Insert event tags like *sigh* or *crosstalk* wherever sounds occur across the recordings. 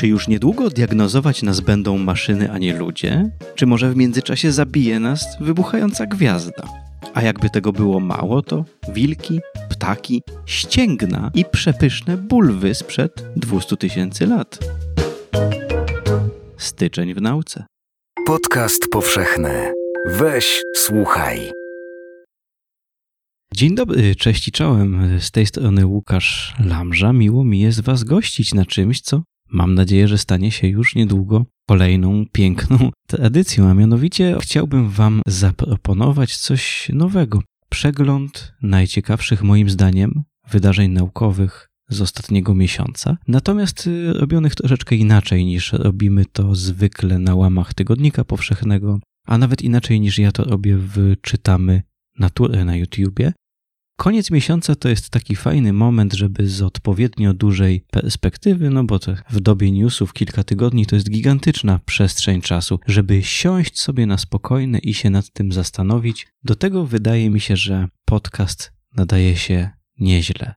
Czy już niedługo diagnozować nas będą maszyny, a nie ludzie? Czy może w międzyczasie zabije nas wybuchająca gwiazda? A jakby tego było mało, to wilki, ptaki, ścięgna i przepyszne bulwy sprzed 200 tysięcy lat. Styczeń w nauce. Podcast powszechny. Weź, słuchaj. Dzień dobry, cześć i czołem. Z tej strony Łukasz Lamża. Miło mi jest Was gościć na czymś, co mam nadzieję, że stanie się już niedługo kolejną piękną *laughs* tradycją, a mianowicie chciałbym Wam zaproponować coś nowego. Przegląd najciekawszych moim zdaniem wydarzeń naukowych z ostatniego miesiąca, natomiast y, robionych troszeczkę inaczej niż robimy to zwykle na łamach tygodnika powszechnego, a nawet inaczej niż ja to robię w Czytamy Naturę na YouTubie. Koniec miesiąca to jest taki fajny moment, żeby z odpowiednio dużej perspektywy, no bo to w dobie newsów kilka tygodni to jest gigantyczna przestrzeń czasu, żeby siąść sobie na spokojne i się nad tym zastanowić. Do tego wydaje mi się, że podcast nadaje się nieźle.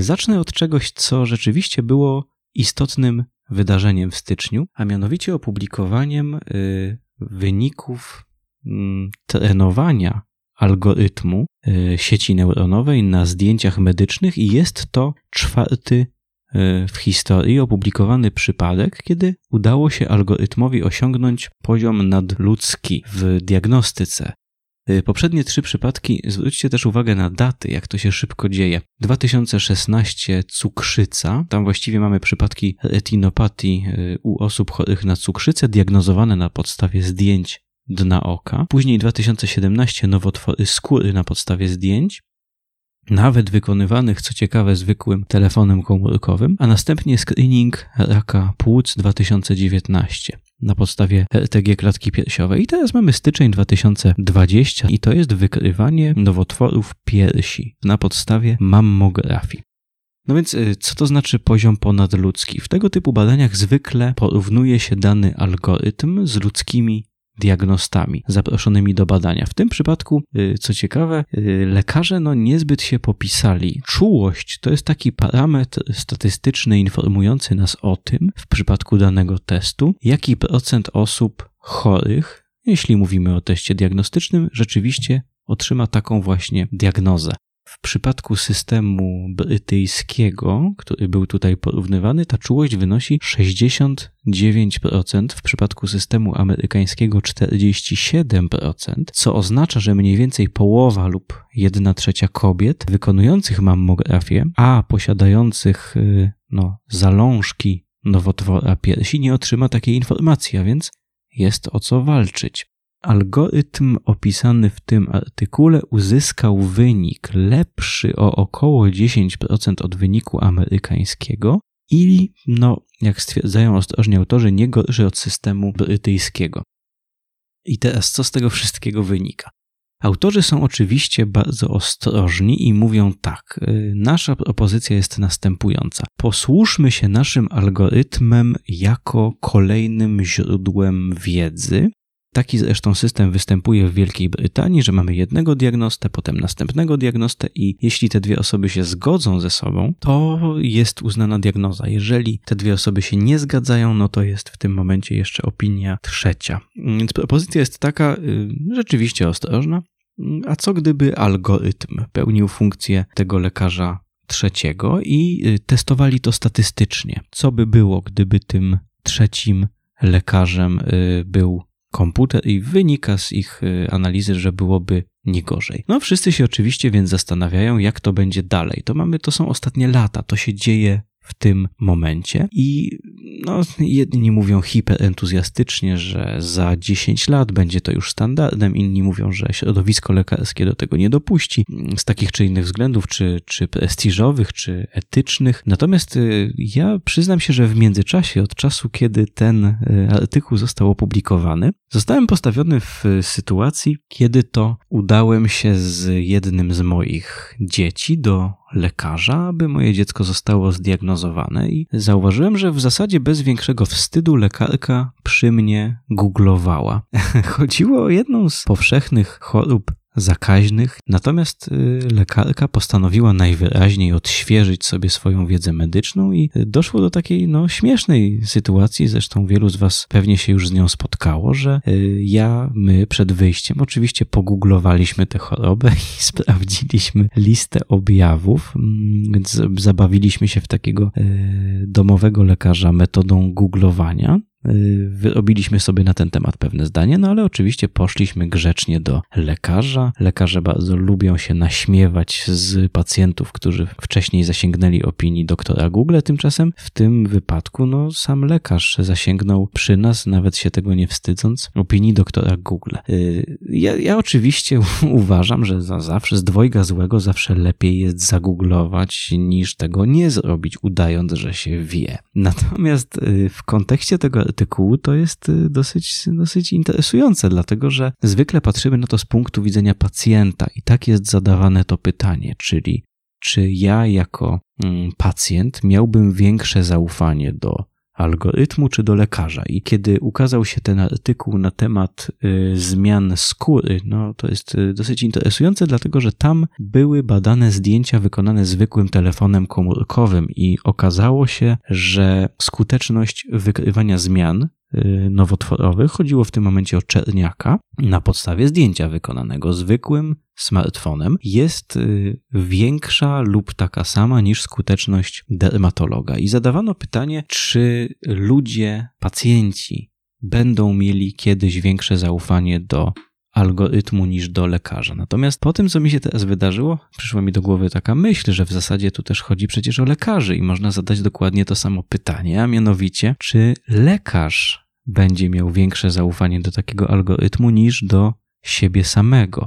Zacznę od czegoś, co rzeczywiście było istotnym wydarzeniem w styczniu, a mianowicie opublikowaniem y, wyników mm, trenowania algorytmu y, sieci neuronowej na zdjęciach medycznych i jest to czwarty y, w historii opublikowany przypadek, kiedy udało się algorytmowi osiągnąć poziom nadludzki w diagnostyce. Y, poprzednie trzy przypadki, zwróćcie też uwagę na daty, jak to się szybko dzieje. 2016 cukrzyca, tam właściwie mamy przypadki retinopatii u osób chorych na cukrzycę, diagnozowane na podstawie zdjęć dna oka. Później 2017 nowotwory skóry na podstawie zdjęć, nawet wykonywanych, co ciekawe, zwykłym telefonem komórkowym, a następnie screening raka płuc 2019 na podstawie RTG klatki piersiowej. I teraz mamy styczeń 2020 i to jest wykrywanie nowotworów piersi na podstawie mammografii. No więc y, co to znaczy poziom ponadludzki? W tego typu badaniach zwykle porównuje się dany algorytm z ludzkimi diagnostami zaproszonymi do badania. W tym przypadku, y, co ciekawe, y, lekarze no niezbyt się popisali. Czułość to jest taki parametr statystyczny informujący nas o tym, w przypadku danego testu, jaki procent osób chorych, jeśli mówimy o teście diagnostycznym, rzeczywiście otrzyma taką właśnie diagnozę. W przypadku systemu brytyjskiego, który był tutaj porównywany, ta czułość wynosi 69%, w przypadku systemu amerykańskiego 47%, co oznacza, że mniej więcej połowa lub 1 trzecia kobiet wykonujących mammografię, a posiadających y, no, zalążki nowotwora piersi nie otrzyma takiej informacji, a więc jest o co walczyć. Algorytm opisany w tym artykule uzyskał wynik lepszy o około 10% od wyniku amerykańskiego i, no, jak stwierdzają ostrożnie autorzy, nie gorszy od systemu brytyjskiego. I teraz co z tego wszystkiego wynika? Autorzy są oczywiście bardzo ostrożni i mówią tak: y, Nasza propozycja jest następująca. Posłuszmy się naszym algorytmem jako kolejnym źródłem wiedzy, Taki zresztą system występuje w Wielkiej Brytanii, że mamy jednego diagnostę, potem następnego diagnostę i jeśli te dwie osoby się zgodzą ze sobą, to jest uznana diagnoza. Jeżeli te dwie osoby się nie zgadzają, no to jest w tym momencie jeszcze opinia trzecia. Więc propozycja jest taka y, rzeczywiście ostrożna. A co gdyby algorytm pełnił funkcję tego lekarza trzeciego i y, testowali to statystycznie? Co by było, gdyby tym trzecim lekarzem y, był komputer i wynika z ich y, analizy, że byłoby nie gorzej. No wszyscy się oczywiście więc zastanawiają, jak to będzie dalej. To mamy, to są ostatnie lata, to się dzieje w tym momencie. I no, jedni mówią hiperentuzjastycznie, że za 10 lat będzie to już standardem, inni mówią, że środowisko lekarskie do tego nie dopuści z takich czy innych względów, czy, czy prestiżowych, czy etycznych. Natomiast y, ja przyznam się, że w międzyczasie, od czasu, kiedy ten y, artykuł został opublikowany, zostałem postawiony w sytuacji, kiedy to udałem się z jednym z moich dzieci do lekarza, aby moje dziecko zostało zdiagnozowane i zauważyłem, że w zasadzie bez większego wstydu lekarka przy mnie googlowała. *laughs* Chodziło o jedną z powszechnych chorób zakaźnych. Natomiast y, lekarka postanowiła najwyraźniej odświeżyć sobie swoją wiedzę medyczną i doszło do takiej no, śmiesznej sytuacji. Zresztą wielu z Was pewnie się już z nią spotkało, że y, ja, my przed wyjściem oczywiście pogooglowaliśmy tę chorobę *laughs* i sprawdziliśmy listę objawów, mm, więc zabawiliśmy się w takiego y, domowego lekarza metodą googlowania. Y, wyrobiliśmy sobie na ten temat pewne zdanie, no ale oczywiście poszliśmy grzecznie do lekarza. Lekarze bardzo lubią się naśmiewać z pacjentów, którzy wcześniej zasięgnęli opinii doktora Google. Tymczasem w tym wypadku, no, sam lekarz zasięgnął przy nas, nawet się tego nie wstydząc, opinii doktora Google. Y, ja, ja oczywiście *laughs* uważam, że za zawsze z dwojga złego zawsze lepiej jest zagooglować niż tego nie zrobić, udając, że się wie. Natomiast y, w kontekście tego artykułu, to jest y, dosyć, dosyć interesujące, dlatego że zwykle patrzymy na to z punktu widzenia pacjenta i tak jest zadawane to pytanie, czyli czy ja jako mm, pacjent miałbym większe zaufanie do algorytmu czy do lekarza. I kiedy ukazał się ten artykuł na temat y, zmian skóry, no to jest y, dosyć interesujące, dlatego że tam były badane zdjęcia wykonane zwykłym telefonem komórkowym i okazało się, że skuteczność wykrywania zmian nowotworowych. Chodziło w tym momencie o czerniaka. Na podstawie zdjęcia wykonanego zwykłym smartfonem jest y, większa lub taka sama niż skuteczność dermatologa. I zadawano pytanie, czy ludzie, pacjenci będą mieli kiedyś większe zaufanie do algorytmu niż do lekarza. Natomiast po tym, co mi się teraz wydarzyło, przyszła mi do głowy taka myśl, że w zasadzie tu też chodzi przecież o lekarzy i można zadać dokładnie to samo pytanie, a mianowicie, czy lekarz będzie miał większe zaufanie do takiego algorytmu niż do siebie samego.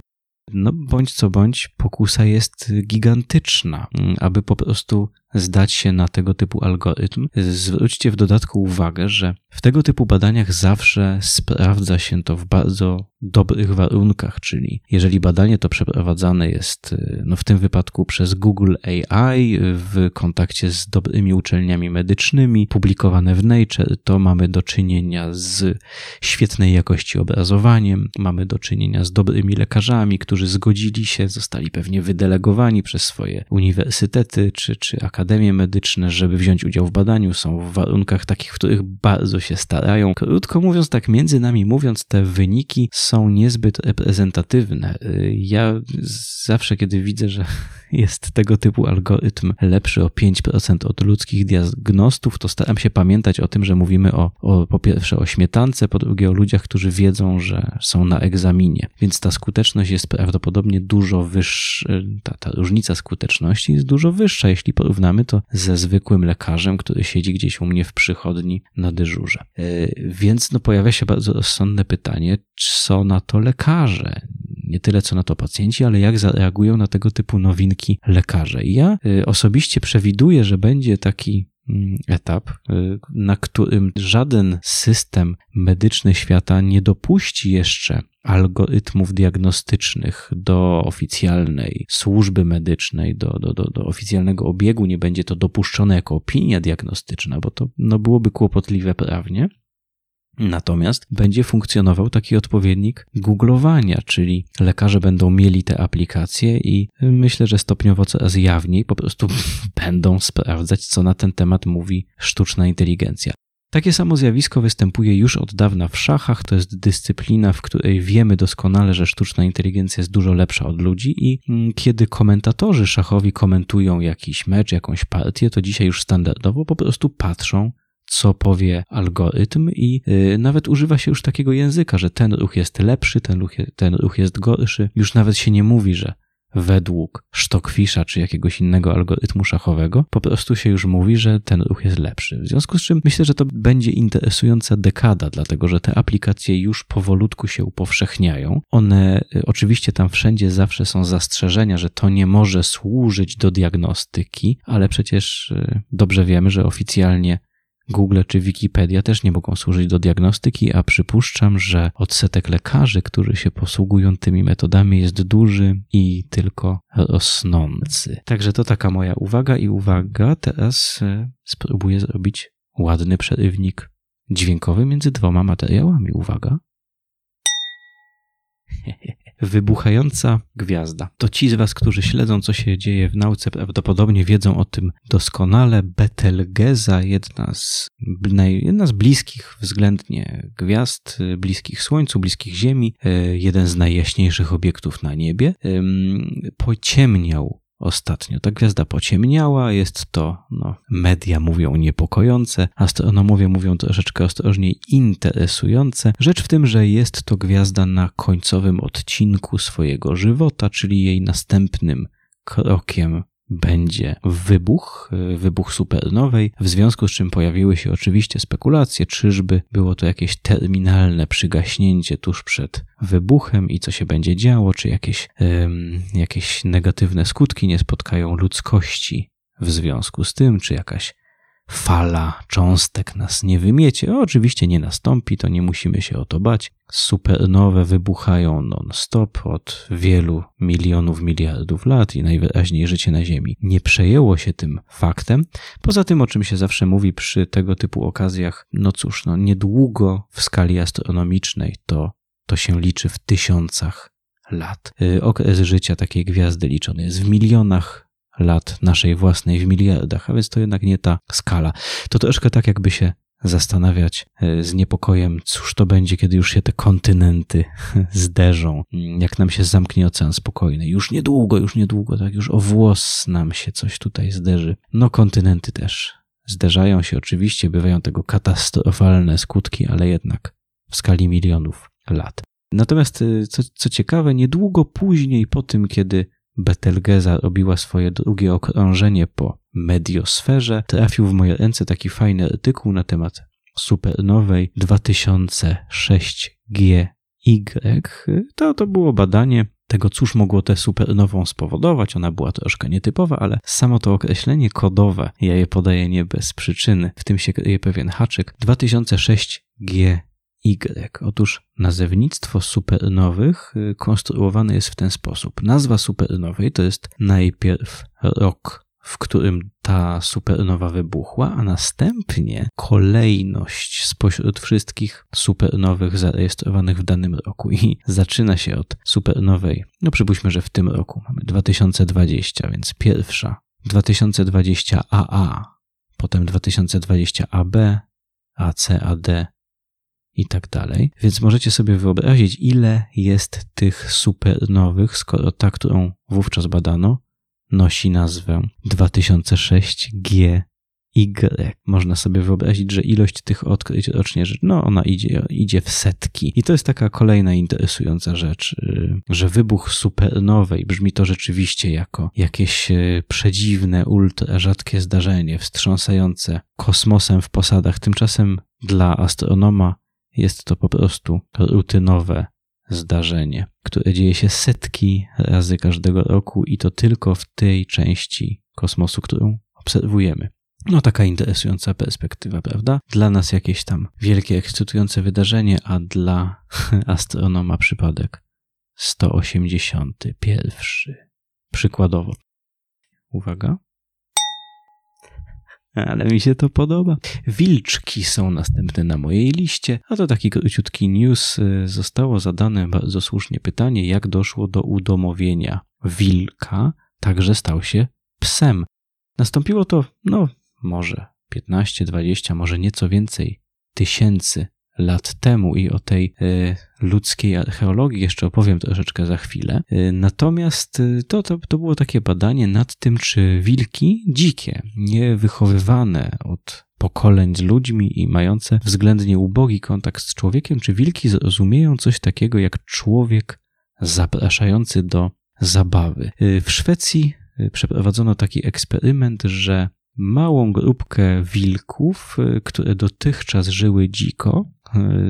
No, bądź co bądź, pokusa jest gigantyczna, aby po prostu zdać się na tego typu algorytm. Zwróćcie w dodatku uwagę, że w tego typu badaniach zawsze sprawdza się to w bardzo dobrych warunkach, czyli jeżeli badanie to przeprowadzane jest, y, no w tym wypadku przez Google AI w kontakcie z dobrymi uczelniami medycznymi, publikowane w Nature, to mamy do czynienia z świetnej jakości obrazowaniem, mamy do czynienia z dobrymi lekarzami, którzy zgodzili się, zostali pewnie wydelegowani przez swoje uniwersytety czy, czy akademie medyczne, żeby wziąć udział w badaniu, są w warunkach takich, w których bardzo się starają. Krótko mówiąc, tak między nami mówiąc, te wyniki są niezbyt reprezentatywne. Ja zawsze, kiedy widzę, że *laughs* jest tego typu algorytm lepszy o 5% od ludzkich diagnostów, to staram się pamiętać o tym, że mówimy o, o po pierwsze o śmietance, po drugie o ludziach, którzy wiedzą, że są na egzaminie. Więc ta skuteczność jest prawdopodobnie dużo wyższa, ta, ta różnica skuteczności jest dużo wyższa, jeśli porównamy to ze zwykłym lekarzem, który siedzi gdzieś u mnie w przychodni na dyżurze. Yy, więc no, pojawia się bardzo rozsądne pytanie, co na to lekarze? nie tyle co na to pacjenci, ale jak zareagują na tego typu nowinki lekarze. I ja y, osobiście przewiduję, że będzie taki etap, y, na którym żaden system medyczny świata nie dopuści jeszcze algorytmów diagnostycznych do oficjalnej służby medycznej, do, do, do, do oficjalnego obiegu, nie będzie to dopuszczone jako opinia diagnostyczna, bo to no, byłoby kłopotliwe prawnie. Natomiast będzie funkcjonował taki odpowiednik googlowania, czyli lekarze będą mieli te aplikacje i myślę, że stopniowo coraz jawniej po prostu *laughs* będą sprawdzać, co na ten temat mówi sztuczna inteligencja. Takie samo zjawisko występuje już od dawna w szachach. To jest dyscyplina, w której wiemy doskonale, że sztuczna inteligencja jest dużo lepsza od ludzi, i mm, kiedy komentatorzy szachowi komentują jakiś mecz, jakąś partię, to dzisiaj już standardowo po prostu patrzą co powie algorytm i y, nawet używa się już takiego języka, że ten ruch jest lepszy, ten ruch, ten ruch jest gorszy. Już nawet się nie mówi, że według Stockfisha czy jakiegoś innego algorytmu szachowego, po prostu się już mówi, że ten ruch jest lepszy. W związku z czym myślę, że to będzie interesująca dekada, dlatego że te aplikacje już powolutku się upowszechniają. One y, oczywiście tam wszędzie zawsze są zastrzeżenia, że to nie może służyć do diagnostyki, ale przecież y, dobrze wiemy, że oficjalnie Google czy Wikipedia też nie mogą służyć do diagnostyki, a przypuszczam, że odsetek lekarzy, którzy się posługują tymi metodami, jest duży i tylko rosnący. Także to taka moja uwaga i uwaga, teraz e, spróbuję zrobić ładny przerywnik dźwiękowy między dwoma materiałami. Uwaga. *laughs* Wybuchająca gwiazda. To ci z Was, którzy śledzą, co się dzieje w nauce, prawdopodobnie wiedzą o tym doskonale. Betelgeza, jedna z, jedna z bliskich względnie gwiazd, bliskich Słońcu, bliskich Ziemi, e, jeden z najjaśniejszych obiektów na niebie, pociemniał ostatnio. Ta gwiazda pociemniała, jest to, no, media mówią niepokojące, astronomowie mówią troszeczkę ostrożniej interesujące. Rzecz w tym, że jest to gwiazda na końcowym odcinku swojego żywota, czyli jej następnym krokiem będzie wybuch, e, wybuch supernowej, w związku z czym pojawiły się oczywiście spekulacje, czyżby było to jakieś terminalne przygaśnięcie tuż przed wybuchem i co się będzie działo, czy jakieś, um, jakieś negatywne skutki nie spotkają ludzkości w związku z tym, czy jakaś fala cząstek nas nie wymiecie. Oczywiście nie nastąpi, to nie musimy się o to bać. Supernowe wybuchają non-stop od wielu milionów, miliardów lat i najwyraźniej życie na Ziemi nie przejęło się tym faktem. Poza tym, o czym się zawsze mówi przy tego typu okazjach, no cóż, no niedługo w skali astronomicznej to, to się liczy w tysiącach lat. Y, okres życia takiej gwiazdy liczony jest w milionach lat naszej własnej w miliardach, a więc to jednak nie ta skala. To troszkę tak, jakby się zastanawiać e, z niepokojem, cóż to będzie, kiedy już się te kontynenty *laughs* zderzą, jak nam się zamknie ocean spokojny. Już niedługo, już niedługo, tak już o włos nam się coś tutaj zderzy. No kontynenty też zderzają się oczywiście, bywają tego katastrofalne skutki, ale jednak w skali milionów lat. Natomiast e, co, co ciekawe, niedługo później po tym, kiedy Betelgeza robiła swoje drugie okrążenie po mediosferze, trafił w moje ręce taki fajny artykuł na temat supernowej 2006GY. To, to było badanie tego, cóż mogło tę supernową spowodować. Ona była troszkę nietypowa, ale samo to określenie kodowe, ja je podaję nie bez przyczyny, w tym się kryje pewien haczyk. 2006G Y. Otóż nazewnictwo supernowych y, konstruowane jest w ten sposób. Nazwa supernowej to jest najpierw rok, w którym ta supernowa wybuchła, a następnie kolejność spośród wszystkich supernowych zarejestrowanych w danym roku. I zaczyna się od supernowej, no przypuśćmy, że w tym roku mamy 2020, więc pierwsza 2020 AA, potem 2020 AB, AC, AD, i tak dalej. Więc możecie sobie wyobrazić, ile jest tych supernowych, skoro ta, którą wówczas badano, nosi nazwę 2006 GY. Można sobie wyobrazić, że ilość tych odkryć rocznie, no ona idzie, idzie w setki. I to jest taka kolejna interesująca rzecz, y, że wybuch supernowej brzmi to rzeczywiście jako jakieś y, przedziwne, ultra rzadkie zdarzenie, wstrząsające kosmosem w posadach. Tymczasem dla astronoma jest to po prostu rutynowe zdarzenie, które dzieje się setki razy każdego roku i to tylko w tej części kosmosu, którą obserwujemy. No, taka interesująca perspektywa, prawda? Dla nas jakieś tam wielkie, ekscytujące wydarzenie, a dla *laughs* astronoma przypadek 181. Przykładowo. Uwaga ale mi się to podoba. Wilczki są następne na mojej liście, a to taki króciutki news. Y, zostało zadane bardzo słusznie pytanie, jak doszło do udomowienia wilka, także stał się psem. Nastąpiło to, no, może 15, 20, może nieco więcej tysięcy lat temu i o tej y, ludzkiej archeologii jeszcze opowiem troszeczkę za chwilę. Y, natomiast y, to, to, to było takie badanie nad tym, czy wilki dzikie, nie wychowywane od pokoleń z ludźmi i mające względnie ubogi kontakt z człowiekiem, czy wilki zrozumieją coś takiego jak człowiek zapraszający do zabawy. W Szwecji przeprowadzono taki eksperyment, że małą grupkę wilków, które dotychczas żyły dziko,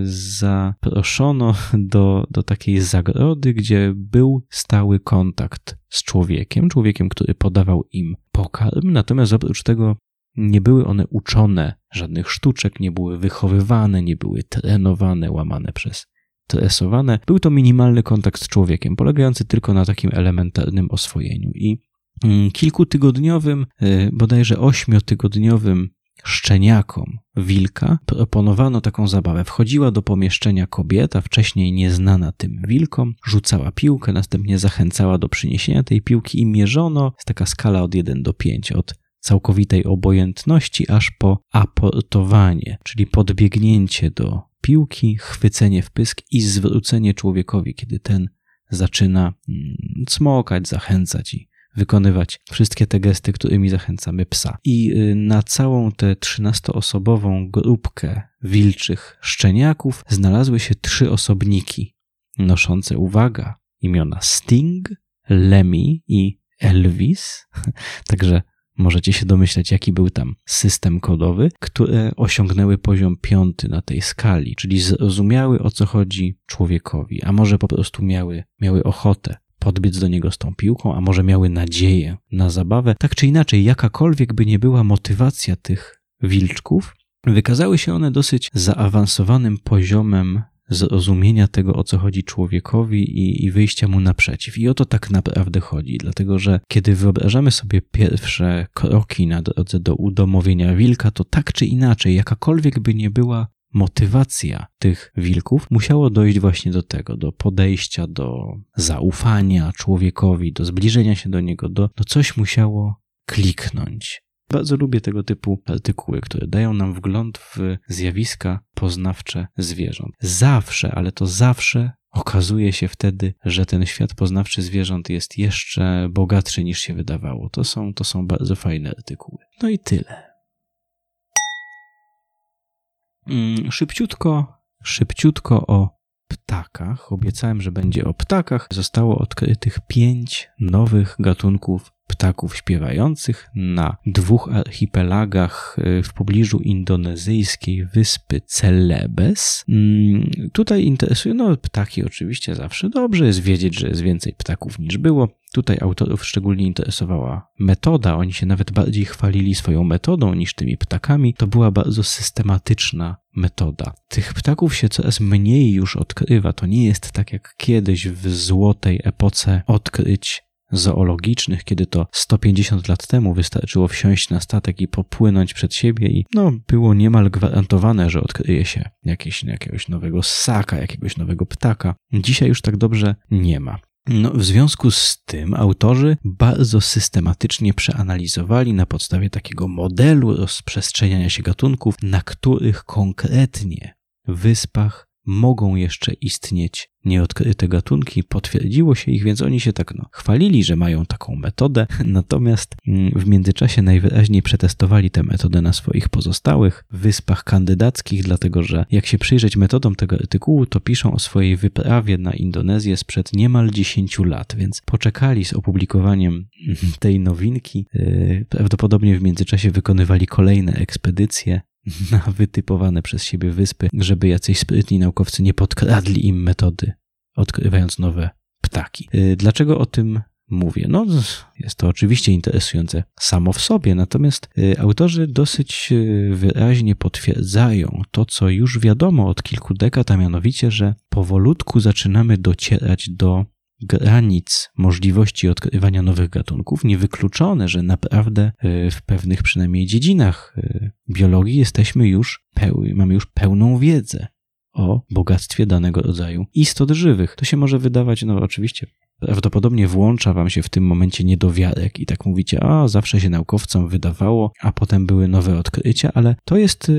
zaproszono do, do takiej zagrody, gdzie był stały kontakt z człowiekiem, człowiekiem, który podawał im pokarm, natomiast oprócz tego nie były one uczone żadnych sztuczek, nie były wychowywane, nie były trenowane, łamane przez tresowane. Był to minimalny kontakt z człowiekiem, polegający tylko na takim elementarnym oswojeniu. I mm, kilkutygodniowym, y, bodajże ośmiotygodniowym szczeniakom wilka proponowano taką zabawę. Wchodziła do pomieszczenia kobieta, wcześniej nieznana tym wilkom, rzucała piłkę, następnie zachęcała do przyniesienia tej piłki i mierzono. Jest taka skala od 1 do 5, od całkowitej obojętności aż po aportowanie, czyli podbiegnięcie do piłki, chwycenie w pysk i zwrócenie człowiekowi, kiedy ten zaczyna mm, cmokać, zachęcać i wykonywać wszystkie te gesty, którymi zachęcamy psa. I y, na całą tę 13-osobową grupkę wilczych szczeniaków znalazły się trzy osobniki noszące, uwaga, imiona Sting, Lemmy i Elvis. *laughs* Także możecie się domyśleć, jaki był tam system kodowy, które osiągnęły poziom piąty na tej skali, czyli zrozumiały o co chodzi człowiekowi, a może po prostu miały, miały ochotę podbiec do niego z tą piłką, a może miały nadzieję na zabawę. Tak czy inaczej, jakakolwiek by nie była motywacja tych wilczków, wykazały się one dosyć zaawansowanym poziomem zrozumienia tego, o co chodzi człowiekowi i, i wyjścia mu naprzeciw. I o to tak naprawdę chodzi, dlatego że kiedy wyobrażamy sobie pierwsze kroki na drodze do udomowienia wilka, to tak czy inaczej, jakakolwiek by nie była motywacja tych wilków, musiało dojść właśnie do tego, do podejścia, do zaufania człowiekowi, do zbliżenia się do niego, do, do coś musiało kliknąć. Bardzo lubię tego typu artykuły, które dają nam wgląd w zjawiska poznawcze zwierząt. Zawsze, ale to zawsze okazuje się wtedy, że ten świat poznawczy zwierząt jest jeszcze bogatszy niż się wydawało. To są, to są bardzo fajne artykuły. No i tyle. Mm, szybciutko, szybciutko o ptakach. Obiecałem, że będzie o ptakach. Zostało odkrytych pięć nowych gatunków ptaków śpiewających na dwóch archipelagach y, w pobliżu indonezyjskiej wyspy Celebes. Mm, tutaj interesują, no ptaki oczywiście zawsze dobrze jest wiedzieć, że jest więcej ptaków niż było. Tutaj autorów szczególnie interesowała metoda. Oni się nawet bardziej chwalili swoją metodą niż tymi ptakami. To była bardzo systematyczna metoda. Tych ptaków się coraz mniej już odkrywa. To nie jest tak jak kiedyś w złotej epoce odkryć zoologicznych, kiedy to 150 lat temu wystarczyło wsiąść na statek i popłynąć przed siebie i no, było niemal gwarantowane, że odkryje się jakieś, jakiegoś nowego ssaka, jakiegoś nowego ptaka. Dzisiaj już tak dobrze nie ma. No, w związku z tym autorzy bardzo systematycznie przeanalizowali na podstawie takiego modelu rozprzestrzeniania się gatunków, na których konkretnie wyspach mogą jeszcze istnieć nieodkryte gatunki, potwierdziło się ich, więc oni się tak no, chwalili, że mają taką metodę, *laughs* natomiast mm, w międzyczasie najwyraźniej przetestowali tę metodę na swoich pozostałych wyspach kandydackich, dlatego że jak się przyjrzeć metodom tego artykułu, to piszą o swojej wyprawie na Indonezję sprzed niemal 10 lat, więc poczekali z opublikowaniem *laughs* tej nowinki. Yy, prawdopodobnie w międzyczasie wykonywali kolejne ekspedycje, na wytypowane przez siebie wyspy, żeby jacyś sprytni naukowcy nie podkradli im metody, odkrywając nowe ptaki. Y, dlaczego o tym mówię? No, jest to oczywiście interesujące samo w sobie, natomiast y, autorzy dosyć y, wyraźnie potwierdzają to, co już wiadomo od kilku dekad, a mianowicie, że powolutku zaczynamy docierać do granic możliwości odkrywania nowych gatunków, niewykluczone, że naprawdę e, w pewnych przynajmniej dziedzinach e, biologii jesteśmy już mamy już pełną wiedzę o bogactwie danego rodzaju istot żywych. To się może wydawać, no oczywiście, prawdopodobnie włącza wam się w tym momencie niedowiarek i tak mówicie, a zawsze się naukowcom wydawało, a potem były nowe odkrycia, ale to jest e,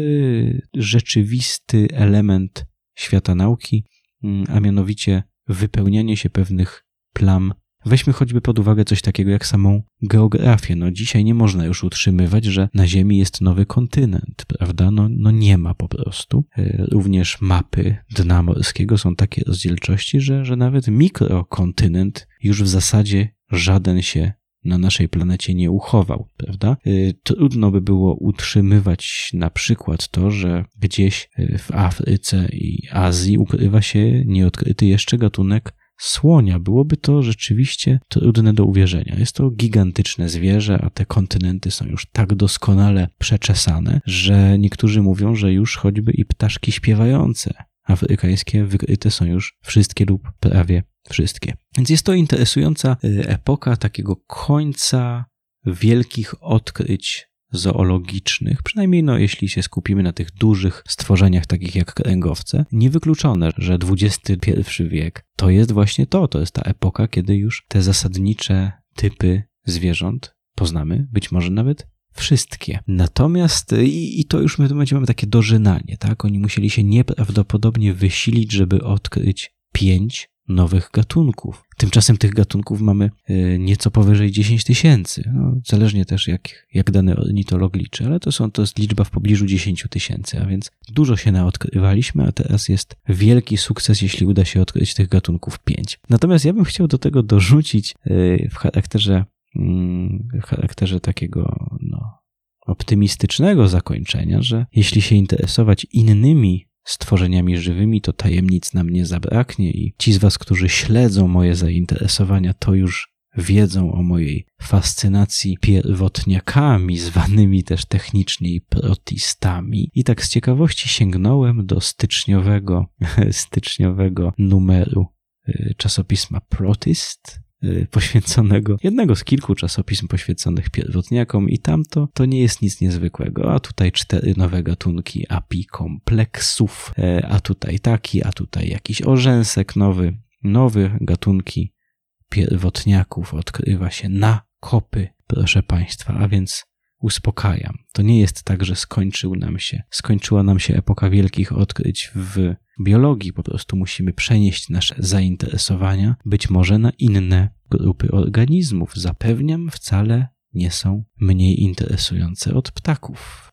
rzeczywisty element świata nauki, mm, a mianowicie wypełnianie się pewnych plam. Weźmy choćby pod uwagę coś takiego jak samą geografię. No dzisiaj nie można już utrzymywać, że na Ziemi jest nowy kontynent, prawda? No, no nie ma po prostu. E, również mapy dna morskiego są takie rozdzielczości, że, że nawet mikrokontynent już w zasadzie żaden się na naszej planecie nie uchował, prawda? E, trudno by było utrzymywać na przykład to, że gdzieś e, w Afryce i Azji ukrywa się nieodkryty jeszcze gatunek słonia. Byłoby to rzeczywiście trudne do uwierzenia. Jest to gigantyczne zwierzę, a te kontynenty są już tak doskonale przeczesane, że niektórzy mówią, że już choćby i ptaszki śpiewające afrykańskie wykryte są już wszystkie lub prawie wszystkie. Więc jest to interesująca y, epoka takiego końca wielkich odkryć zoologicznych, przynajmniej no, jeśli się skupimy na tych dużych stworzeniach, takich jak kręgowce, niewykluczone, że XXI wiek to jest właśnie to, to jest ta epoka, kiedy już te zasadnicze typy zwierząt poznamy, być może nawet wszystkie. Natomiast, i, i to już w tym momencie mamy takie dożynanie, tak? Oni musieli się nieprawdopodobnie wysilić, żeby odkryć pięć nowych gatunków. Tymczasem tych gatunków mamy y, nieco powyżej 10 tysięcy. No, zależnie też jak, jak dany ornitolog liczy, ale to, są, to jest liczba w pobliżu 10 tysięcy, a więc dużo się naodkrywaliśmy, a teraz jest wielki sukces, jeśli uda się odkryć tych gatunków 5. Natomiast ja bym chciał do tego dorzucić y, w charakterze, charakterze takiego no, optymistycznego zakończenia, że jeśli się interesować innymi stworzeniami żywymi, to tajemnic nam nie zabraknie i ci z Was, którzy śledzą moje zainteresowania, to już wiedzą o mojej fascynacji pierwotniakami, zwanymi też technicznie protistami. I tak z ciekawości sięgnąłem do styczniowego, *laughs* styczniowego numeru y, czasopisma Protist, poświęconego, jednego z kilku czasopism poświęconych pierwotniakom i tamto to nie jest nic niezwykłego, a tutaj cztery nowe gatunki apikompleksów, e, a tutaj taki, a tutaj jakiś orzęsek nowy, nowe gatunki pierwotniaków odkrywa się na kopy, proszę Państwa, a więc uspokajam. To nie jest tak, że skończył nam się, skończyła nam się epoka wielkich odkryć w biologii. Po prostu musimy przenieść nasze zainteresowania być może na inne grupy organizmów. Zapewniam, wcale nie są mniej interesujące od ptaków.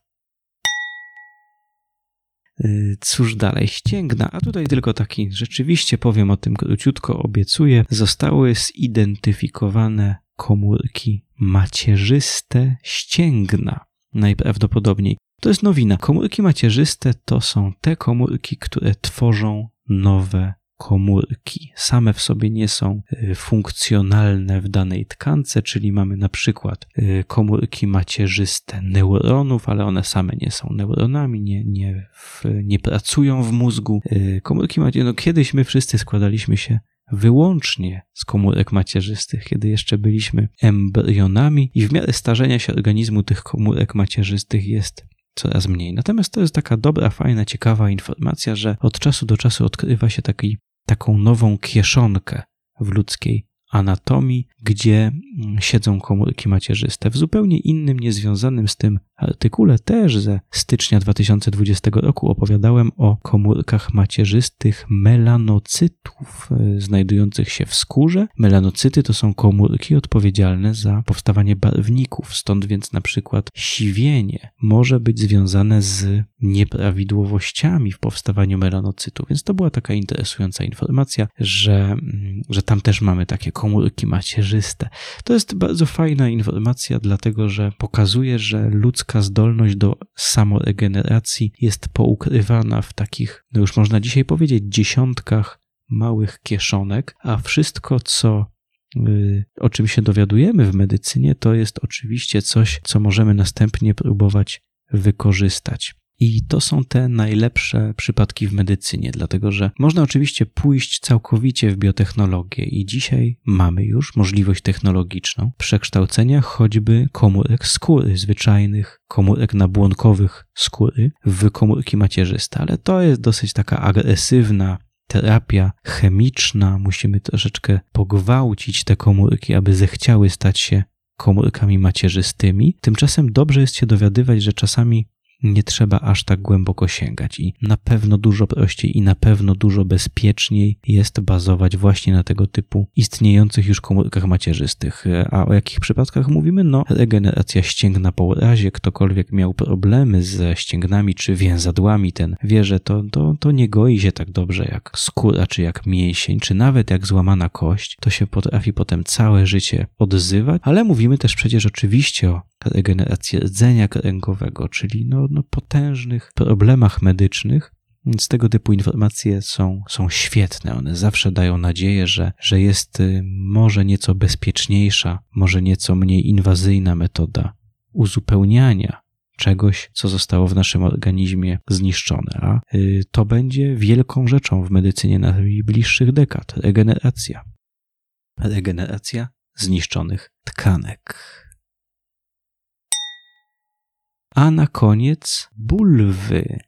Y, cóż dalej ścięgna, a tutaj tylko taki, rzeczywiście powiem o tym króciutko, obiecuję, zostały zidentyfikowane komórki macierzyste ścięgna. Najprawdopodobniej. To jest nowina. Komórki macierzyste to są te komórki, które tworzą nowe komórki. Same w sobie nie są y, funkcjonalne w danej tkance, czyli mamy na przykład y, komórki macierzyste neuronów, ale one same nie są neuronami, nie, nie, w, nie pracują w mózgu. Y, komórki macierzyste, no kiedyś my wszyscy składaliśmy się wyłącznie z komórek macierzystych, kiedy jeszcze byliśmy embrionami i w miarę starzenia się organizmu tych komórek macierzystych jest coraz mniej. Natomiast to jest taka dobra, fajna, ciekawa informacja, że od czasu do czasu odkrywa się taki, taką nową kieszonkę w ludzkiej anatomii, gdzie mm, siedzą komórki macierzyste. W zupełnie innym, niezwiązanym z tym artykule też ze stycznia 2020 roku opowiadałem o komórkach macierzystych melanocytów e, znajdujących się w skórze. Melanocyty to są komórki odpowiedzialne za powstawanie barwników, stąd więc na przykład siwienie może być związane z nieprawidłowościami w powstawaniu melanocytu. Więc to była taka interesująca informacja, że, mm, że tam też mamy takie komórki macierzyste. To jest bardzo fajna informacja, dlatego że pokazuje, że ludzka zdolność do samoregeneracji jest poukrywana w takich, no już można dzisiaj powiedzieć, dziesiątkach małych kieszonek, a wszystko, co y, o czym się dowiadujemy w medycynie, to jest oczywiście coś, co możemy następnie próbować wykorzystać. I to są te najlepsze przypadki w medycynie, dlatego że można oczywiście pójść całkowicie w biotechnologię i dzisiaj mamy już możliwość technologiczną przekształcenia choćby komórek skóry, zwyczajnych komórek nabłonkowych skóry w komórki macierzyste, ale to jest dosyć taka agresywna terapia chemiczna. Musimy troszeczkę pogwałcić te komórki, aby zechciały stać się komórkami macierzystymi. Tymczasem dobrze jest się dowiadywać, że czasami nie trzeba aż tak głęboko sięgać i na pewno dużo prościej i na pewno dużo bezpieczniej jest bazować właśnie na tego typu istniejących już komórkach macierzystych. A o jakich przypadkach mówimy? No, regeneracja ścięgna po urazie. Ktokolwiek miał problemy ze ścięgnami czy więzadłami, ten wie, że to, to, to nie goi się tak dobrze jak skóra, czy jak mięsień, czy nawet jak złamana kość. To się potrafi potem całe życie odzywać, ale mówimy też przecież oczywiście o regeneracji rdzenia kręgowego, czyli no, no potężnych problemach medycznych. Więc tego typu informacje są, są świetne. One zawsze dają nadzieję, że, że jest y, może nieco bezpieczniejsza, może nieco mniej inwazyjna metoda uzupełniania czegoś, co zostało w naszym organizmie zniszczone. A y, to będzie wielką rzeczą w medycynie najbliższych dekad regeneracja. Regeneracja zniszczonych tkanek. A na koniec bulwy.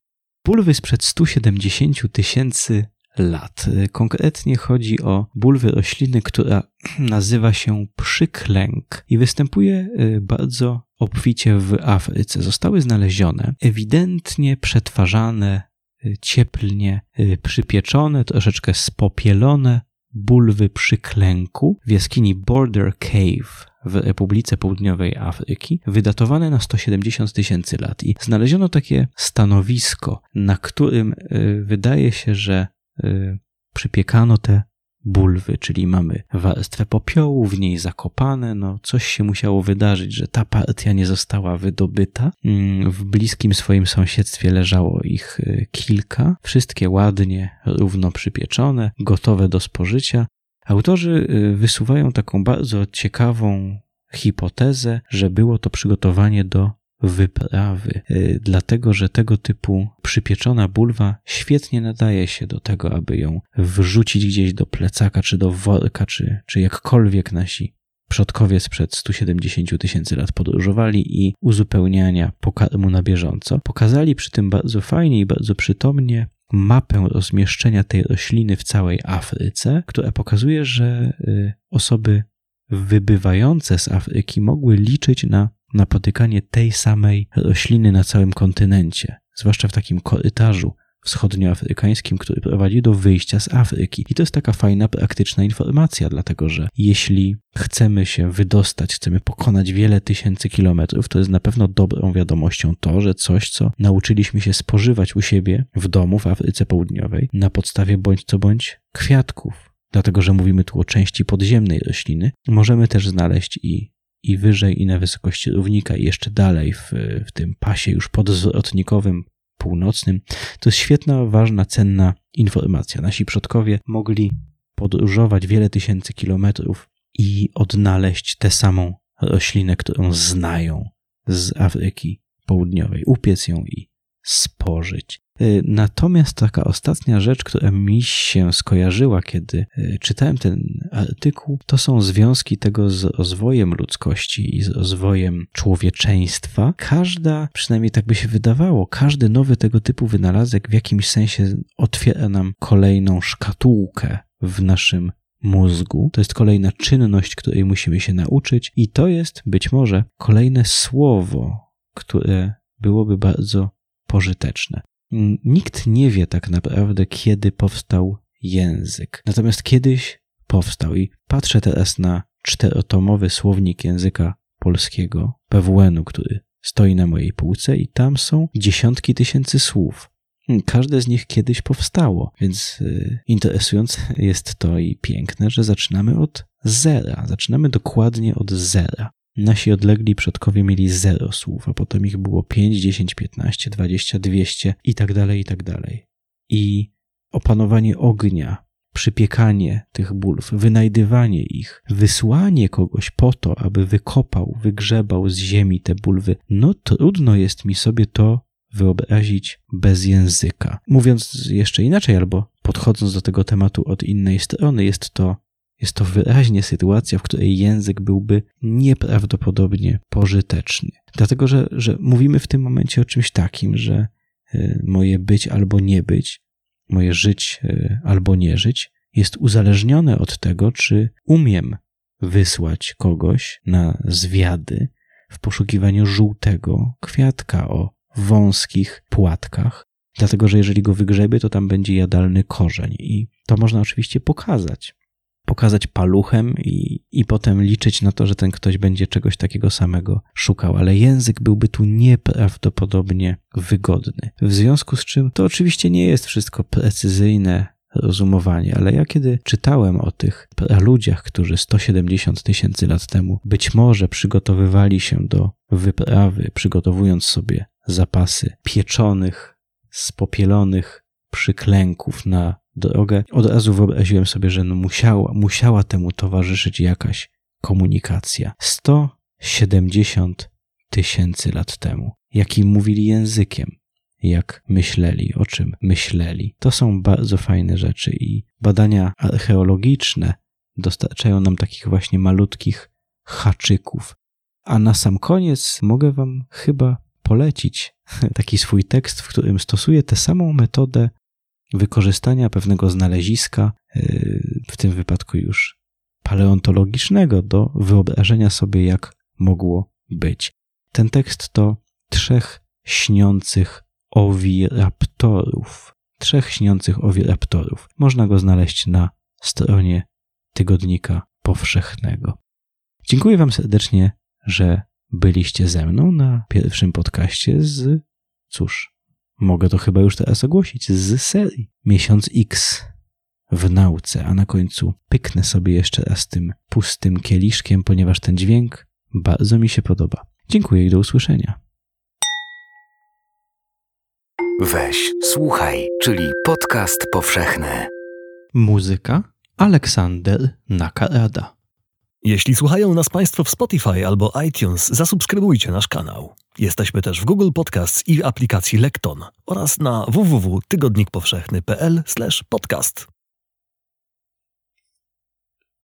Bulwy sprzed 170 tysięcy lat. Konkretnie chodzi o bulwy rośliny, która *clears throat* nazywa się przyklęk i występuje y, bardzo obficie w Afryce. Zostały znalezione, ewidentnie przetwarzane, y, cieplnie y, przypieczone, troszeczkę spopielone bulwy przyklęku w jaskini Border Cave w Republice Południowej Afryki, wydatowane na 170 tysięcy lat. I znaleziono takie stanowisko, na którym wydaje się, że Y, przypiekano te bulwy, czyli mamy warstwę popiołu, w niej zakopane, no coś się musiało wydarzyć, że ta partia nie została wydobyta. Mm, w bliskim swoim sąsiedztwie leżało ich y, kilka, wszystkie ładnie, równo przypieczone, gotowe do spożycia. Autorzy y, wysuwają taką bardzo ciekawą hipotezę, że było to przygotowanie do wyprawy, y, dlatego że tego typu przypieczona bulwa świetnie nadaje się do tego, aby ją wrzucić gdzieś do plecaka, czy do worka, czy, czy jakkolwiek nasi przodkowie sprzed 170 tysięcy lat podróżowali i uzupełniania pokarmu na bieżąco. Pokazali przy tym bardzo fajnie i bardzo przytomnie mapę rozmieszczenia tej rośliny w całej Afryce, która pokazuje, że y, osoby wybywające z Afryki mogły liczyć na napotykanie tej samej rośliny na całym kontynencie, zwłaszcza w takim korytarzu wschodnioafrykańskim, który prowadzi do wyjścia z Afryki. I to jest taka fajna, praktyczna informacja, dlatego że jeśli chcemy się wydostać, chcemy pokonać wiele tysięcy kilometrów, to jest na pewno dobrą wiadomością to, że coś, co nauczyliśmy się spożywać u siebie w domu w Afryce Południowej na podstawie bądź co bądź kwiatków, dlatego że mówimy tu o części podziemnej rośliny, możemy też znaleźć i i wyżej i na wysokości równika i jeszcze dalej w, w tym pasie już podzwrotnikowym północnym. To jest świetna, ważna, cenna informacja. Nasi przodkowie mogli podróżować wiele tysięcy kilometrów i odnaleźć tę samą roślinę, którą znają z Afryki Południowej, upiec ją i spożyć. Y, natomiast taka ostatnia rzecz, która mi się skojarzyła, kiedy y, czytałem ten artykuł, to są związki tego z rozwojem ludzkości i z rozwojem człowieczeństwa. Każda, przynajmniej tak by się wydawało, każdy nowy tego typu wynalazek w jakimś sensie otwiera nam kolejną szkatułkę w naszym mózgu. To jest kolejna czynność, której musimy się nauczyć, i to jest być może kolejne słowo, które byłoby bardzo pożyteczne. Nikt nie wie tak naprawdę, kiedy powstał język. Natomiast kiedyś powstał i patrzę teraz na czterotomowy słownik języka polskiego PWN-u, który stoi na mojej półce i tam są dziesiątki tysięcy słów. Każde z nich kiedyś powstało, więc y, interesujące jest to i piękne, że zaczynamy od zera. Zaczynamy dokładnie od zera. Nasi odlegli przodkowie mieli zero słów, a potem ich było 5, 10, 15, 20, 200 i tak dalej, i tak dalej. I opanowanie ognia, przypiekanie tych bulw, wynajdywanie ich, wysłanie kogoś po to, aby wykopał, wygrzebał z ziemi te bulwy, no trudno jest mi sobie to wyobrazić bez języka. Mówiąc jeszcze inaczej, albo podchodząc do tego tematu od innej strony, jest to jest to wyraźnie sytuacja, w której język byłby nieprawdopodobnie pożyteczny. Dlatego, że, że mówimy w tym momencie o czymś takim, że y, moje być albo nie być, moje żyć y, albo nie żyć jest uzależnione od tego, czy umiem wysłać kogoś na zwiady w poszukiwaniu żółtego kwiatka o wąskich płatkach, dlatego że jeżeli go wygrzebię, to tam będzie jadalny korzeń i to można oczywiście pokazać pokazać paluchem i, i potem liczyć na to, że ten ktoś będzie czegoś takiego samego szukał, ale język byłby tu nieprawdopodobnie wygodny. W związku z czym to oczywiście nie jest wszystko precyzyjne rozumowanie, ale ja kiedy czytałem o tych ludziach, którzy 170 tysięcy lat temu być może przygotowywali się do wyprawy, przygotowując sobie zapasy pieczonych, spopielonych przyklęków na drogę, od razu wyobraziłem sobie, że no musiała, musiała temu towarzyszyć jakaś komunikacja. 170 tysięcy lat temu. Jakim mówili językiem, jak myśleli, o czym myśleli. To są bardzo fajne rzeczy i badania archeologiczne dostarczają nam takich właśnie malutkich haczyków. A na sam koniec mogę Wam chyba polecić *laughs* taki swój tekst, w którym stosuję tę samą metodę wykorzystania pewnego znaleziska, yy, w tym wypadku już paleontologicznego, do wyobrażenia sobie, jak mogło być. Ten tekst to trzech śniących owiraptorów. Trzech śniących owiraptorów. Można go znaleźć na stronie Tygodnika Powszechnego. Dziękuję Wam serdecznie, że byliście ze mną na pierwszym podcaście z, cóż, mogę to chyba już teraz ogłosić, z serii Miesiąc X w nauce, a na końcu pyknę sobie jeszcze raz tym pustym kieliszkiem, ponieważ ten dźwięk bardzo mi się podoba. Dziękuję i do usłyszenia. Weź, słuchaj, czyli podcast powszechny. Muzyka Aleksander Nakarada. Jeśli słuchają nas Państwo w Spotify albo iTunes, zasubskrybujcie nasz kanał. Jesteśmy też w Google Podcasts i aplikacji Lekton oraz na www.tygodnikpowszechny.pl/podcast.